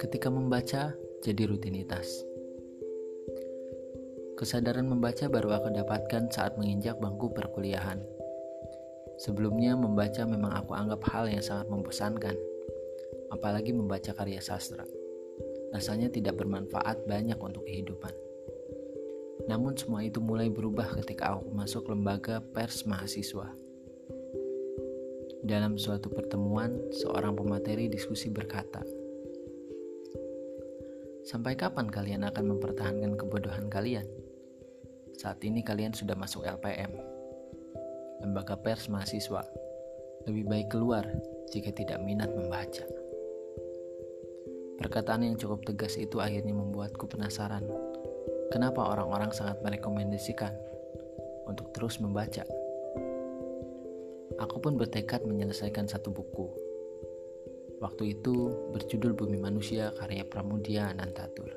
Ketika membaca jadi rutinitas. Kesadaran membaca baru aku dapatkan saat menginjak bangku perkuliahan. Sebelumnya membaca memang aku anggap hal yang sangat membosankan, apalagi membaca karya sastra. Rasanya tidak bermanfaat banyak untuk kehidupan. Namun semua itu mulai berubah ketika aku masuk lembaga pers mahasiswa. Dalam suatu pertemuan, seorang pemateri diskusi berkata, Sampai kapan kalian akan mempertahankan kebodohan kalian? Saat ini kalian sudah masuk LPM, lembaga pers mahasiswa. Lebih baik keluar jika tidak minat membaca. Perkataan yang cukup tegas itu akhirnya membuatku penasaran. Kenapa orang-orang sangat merekomendasikan untuk terus membaca? Aku pun bertekad menyelesaikan satu buku. Waktu itu berjudul Bumi Manusia karya Pramudia Anantatur.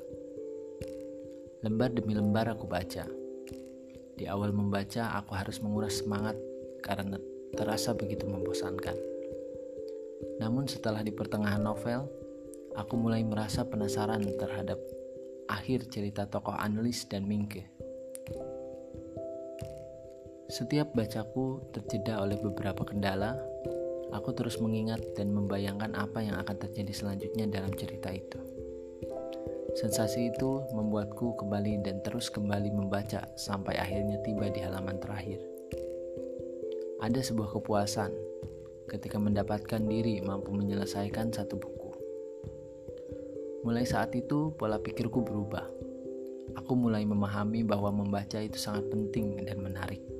Lembar demi lembar aku baca di awal membaca, aku harus menguras semangat karena terasa begitu membosankan. Namun setelah di pertengahan novel, aku mulai merasa penasaran terhadap akhir cerita tokoh Annelies dan Mingke. Setiap bacaku terjeda oleh beberapa kendala, aku terus mengingat dan membayangkan apa yang akan terjadi selanjutnya dalam cerita itu. Sensasi itu membuatku kembali dan terus kembali membaca sampai akhirnya tiba di halaman terakhir. Ada sebuah kepuasan ketika mendapatkan diri mampu menyelesaikan satu buku. Mulai saat itu, pola pikirku berubah. Aku mulai memahami bahwa membaca itu sangat penting dan menarik.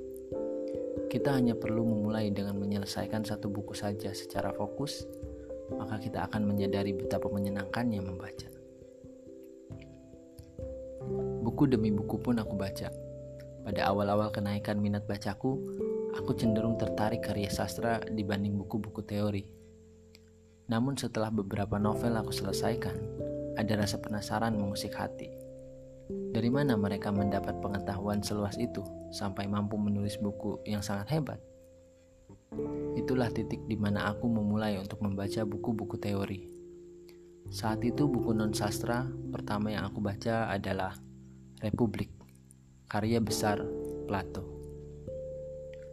Kita hanya perlu memulai dengan menyelesaikan satu buku saja secara fokus, maka kita akan menyadari betapa menyenangkannya membaca. Buku demi buku pun aku baca. Pada awal-awal kenaikan minat bacaku, aku cenderung tertarik karya sastra dibanding buku-buku teori. Namun setelah beberapa novel aku selesaikan, ada rasa penasaran mengusik hati. Dari mana mereka mendapat pengetahuan seluas itu sampai mampu menulis buku yang sangat hebat? Itulah titik di mana aku memulai untuk membaca buku-buku teori. Saat itu buku non sastra pertama yang aku baca adalah Republik, karya besar Plato.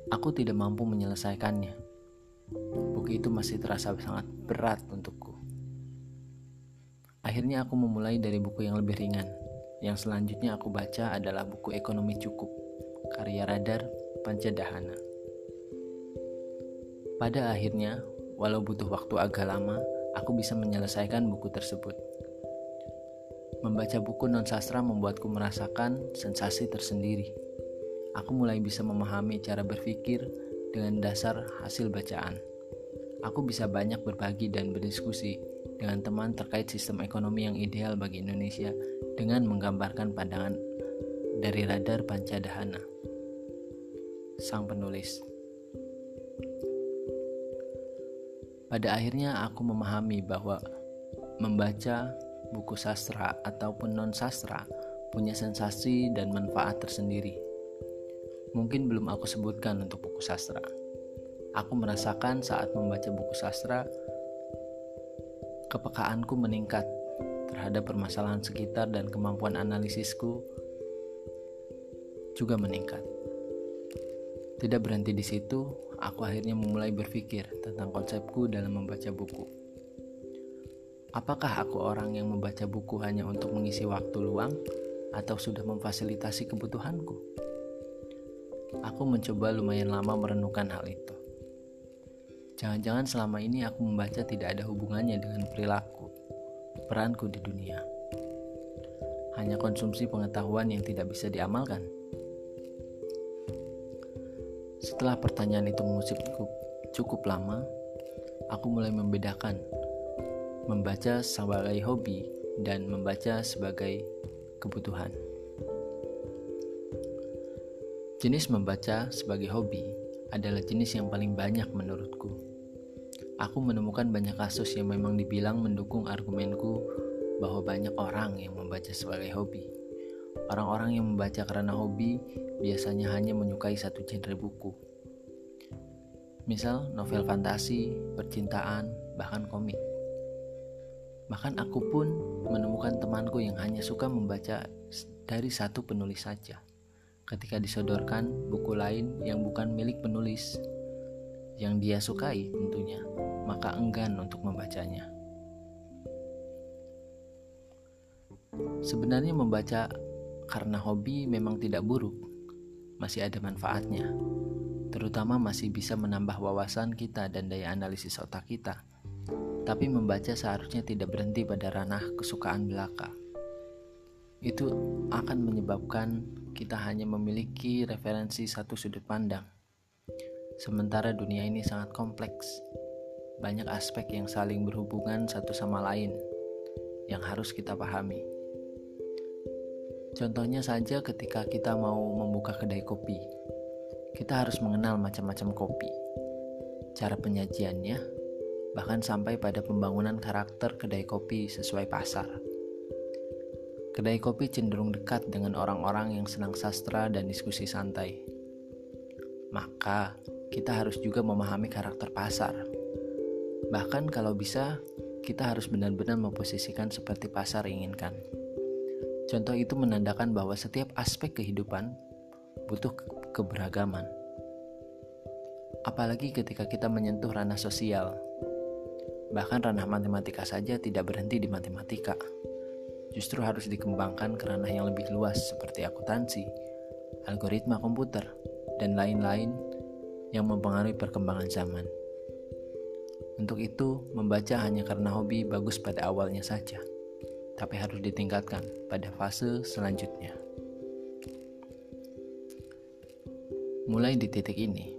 Aku tidak mampu menyelesaikannya. Buku itu masih terasa sangat berat untukku. Akhirnya aku memulai dari buku yang lebih ringan. Yang selanjutnya aku baca adalah buku Ekonomi Cukup, karya Radar Pancadahana. Pada akhirnya, walau butuh waktu agak lama, aku bisa menyelesaikan buku tersebut. Membaca buku non-sastra membuatku merasakan sensasi tersendiri. Aku mulai bisa memahami cara berpikir dengan dasar hasil bacaan. Aku bisa banyak berbagi dan berdiskusi dengan teman terkait sistem ekonomi yang ideal bagi Indonesia dengan menggambarkan pandangan dari radar Pancadahana. Sang penulis Pada akhirnya aku memahami bahwa membaca buku sastra ataupun non-sastra punya sensasi dan manfaat tersendiri. Mungkin belum aku sebutkan untuk buku sastra. Aku merasakan saat membaca buku sastra, kepekaanku meningkat terhadap permasalahan sekitar dan kemampuan analisisku juga meningkat. Tidak berhenti di situ, aku akhirnya memulai berpikir tentang konsepku dalam membaca buku. Apakah aku orang yang membaca buku hanya untuk mengisi waktu luang atau sudah memfasilitasi kebutuhanku? Aku mencoba lumayan lama merenungkan hal itu. Jangan-jangan selama ini aku membaca tidak ada hubungannya dengan perilaku, peranku di dunia. Hanya konsumsi pengetahuan yang tidak bisa diamalkan. Setelah pertanyaan itu mengusipku cukup lama, aku mulai membedakan membaca sebagai hobi dan membaca sebagai kebutuhan. Jenis membaca sebagai hobi adalah jenis yang paling banyak menurutku. Aku menemukan banyak kasus yang memang dibilang mendukung argumenku bahwa banyak orang yang membaca sebagai hobi. Orang-orang yang membaca karena hobi biasanya hanya menyukai satu genre buku. Misal novel fantasi, percintaan, bahkan komik. Bahkan aku pun menemukan temanku yang hanya suka membaca dari satu penulis saja. Ketika disodorkan buku lain yang bukan milik penulis, yang dia sukai tentunya, maka enggan untuk membacanya. Sebenarnya membaca karena hobi memang tidak buruk, masih ada manfaatnya, terutama masih bisa menambah wawasan kita dan daya analisis otak kita. Tapi membaca seharusnya tidak berhenti pada ranah kesukaan belaka. Itu akan menyebabkan kita hanya memiliki referensi satu sudut pandang. Sementara dunia ini sangat kompleks. Banyak aspek yang saling berhubungan satu sama lain yang harus kita pahami. Contohnya saja ketika kita mau membuka kedai kopi. Kita harus mengenal macam-macam kopi. Cara penyajiannya, bahkan sampai pada pembangunan karakter kedai kopi sesuai pasar. Kedai kopi cenderung dekat dengan orang-orang yang senang sastra dan diskusi santai. Maka, kita harus juga memahami karakter pasar. Bahkan kalau bisa, kita harus benar-benar memposisikan seperti pasar inginkan. Contoh itu menandakan bahwa setiap aspek kehidupan butuh keberagaman. Apalagi ketika kita menyentuh ranah sosial. Bahkan ranah matematika saja tidak berhenti di matematika. Justru harus dikembangkan ke ranah yang lebih luas seperti akuntansi, algoritma komputer, dan lain-lain yang mempengaruhi perkembangan zaman. Untuk itu, membaca hanya karena hobi bagus pada awalnya saja tapi harus ditingkatkan pada fase selanjutnya. Mulai di titik ini,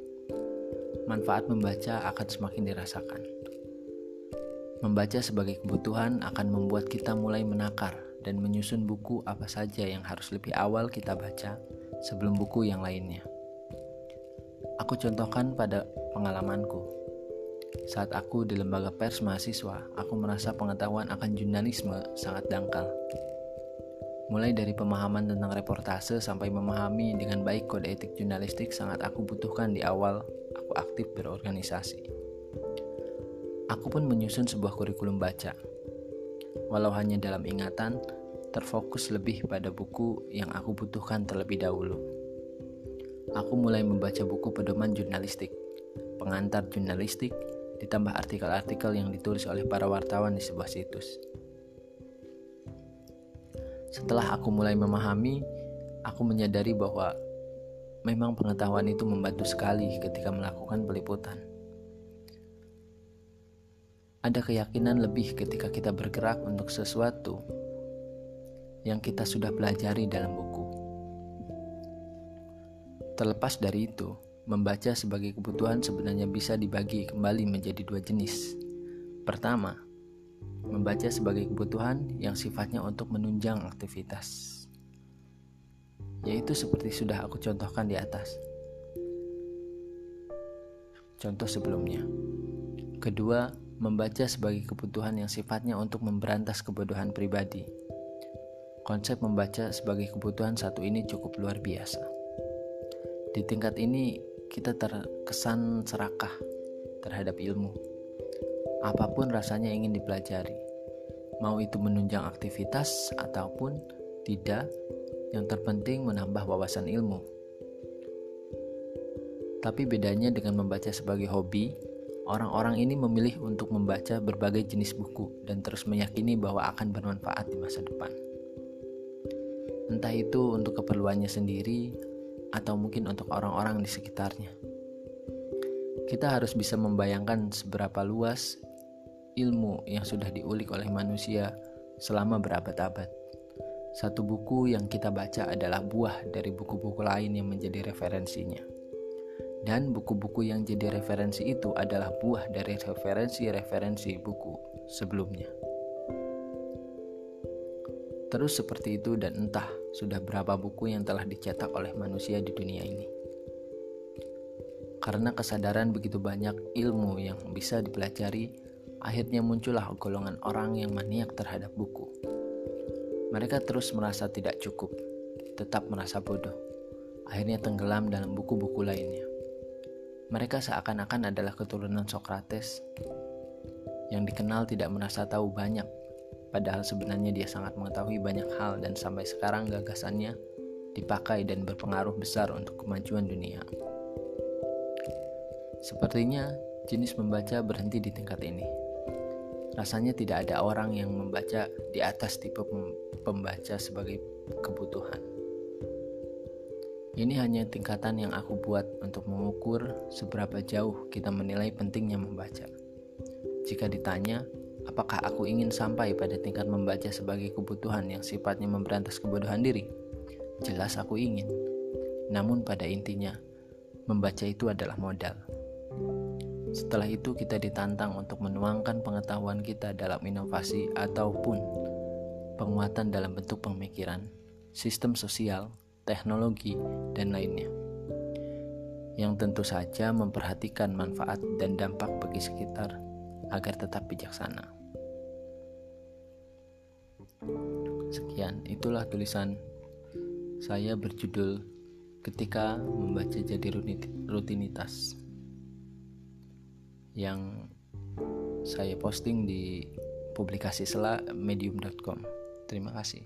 manfaat membaca akan semakin dirasakan. Membaca sebagai kebutuhan akan membuat kita mulai menakar dan menyusun buku apa saja yang harus lebih awal kita baca sebelum buku yang lainnya. Aku contohkan pada pengalamanku saat aku di lembaga pers mahasiswa, aku merasa pengetahuan akan jurnalisme sangat dangkal. Mulai dari pemahaman tentang reportase sampai memahami dengan baik kode etik jurnalistik sangat aku butuhkan di awal aku aktif berorganisasi. Aku pun menyusun sebuah kurikulum baca. Walau hanya dalam ingatan, terfokus lebih pada buku yang aku butuhkan terlebih dahulu. Aku mulai membaca buku pedoman jurnalistik, pengantar jurnalistik, ditambah artikel-artikel yang ditulis oleh para wartawan di sebuah situs. Setelah aku mulai memahami, aku menyadari bahwa memang pengetahuan itu membantu sekali ketika melakukan peliputan. Ada keyakinan lebih ketika kita bergerak untuk sesuatu yang kita sudah pelajari dalam buku. Terlepas dari itu, Membaca sebagai kebutuhan sebenarnya bisa dibagi kembali menjadi dua jenis. Pertama, membaca sebagai kebutuhan yang sifatnya untuk menunjang aktivitas, yaitu seperti sudah aku contohkan di atas. Contoh sebelumnya. Kedua, membaca sebagai kebutuhan yang sifatnya untuk memberantas kebodohan pribadi. Konsep membaca sebagai kebutuhan satu ini cukup luar biasa. Di tingkat ini, kita terkesan serakah terhadap ilmu. Apa pun rasanya ingin dipelajari, mau itu menunjang aktivitas ataupun tidak, yang terpenting menambah wawasan ilmu. Tapi bedanya dengan membaca sebagai hobi, orang-orang ini memilih untuk membaca berbagai jenis buku dan terus meyakini bahwa akan bermanfaat di masa depan. Entah itu untuk keperluannya sendiri atau mungkin untuk orang-orang di sekitarnya. Kita harus bisa membayangkan seberapa luas ilmu yang sudah diulik oleh manusia selama berabad-abad. Satu buku yang kita baca adalah buah dari buku-buku lain yang menjadi referensinya. Dan buku-buku yang jadi referensi itu adalah buah dari referensi-referensi buku sebelumnya. Terus seperti itu dan entah sudah berapa buku yang telah dicetak oleh manusia di dunia ini. Karena kesadaran begitu banyak ilmu yang bisa dipelajari, akhirnya muncullah golongan orang yang maniak terhadap buku. Mereka terus merasa tidak cukup, tetap merasa bodoh, akhirnya tenggelam dalam buku-buku lainnya. Mereka seakan-akan adalah keturunan Sokrates yang dikenal tidak merasa tahu banyak, padahal sebenarnya dia sangat mengetahui banyak hal dan sampai sekarang gagasannya dipakai dan berpengaruh besar untuk kemajuan dunia. Sepertinya jenis membaca berhenti di tingkat ini. Rasanya tidak ada orang yang membaca di atas tipe pembaca sebagai kebutuhan. Ini hanya tingkatan yang aku buat untuk mengukur seberapa jauh kita menilai pentingnya membaca. Jika ditanya, apakah aku ingin sampai pada tingkat membaca sebagai kebutuhan yang sifatnya memberantas kebodohan diri? Jelas aku ingin. Namun pada intinya, membaca itu adalah modal. Setelah itu kita ditantang untuk menuangkan pengetahuan kita dalam inovasi ataupun penguatan dalam bentuk pemikiran, sistem sosial, teknologi, dan lainnya. Yang tentu saja memperhatikan manfaat dan dampak bagi sekitar agar tetap bijaksana. Sekian, itulah tulisan saya berjudul Ketika Membaca Jadi Rutinitas yang saya posting di publikasi sela medium.com. Terima kasih.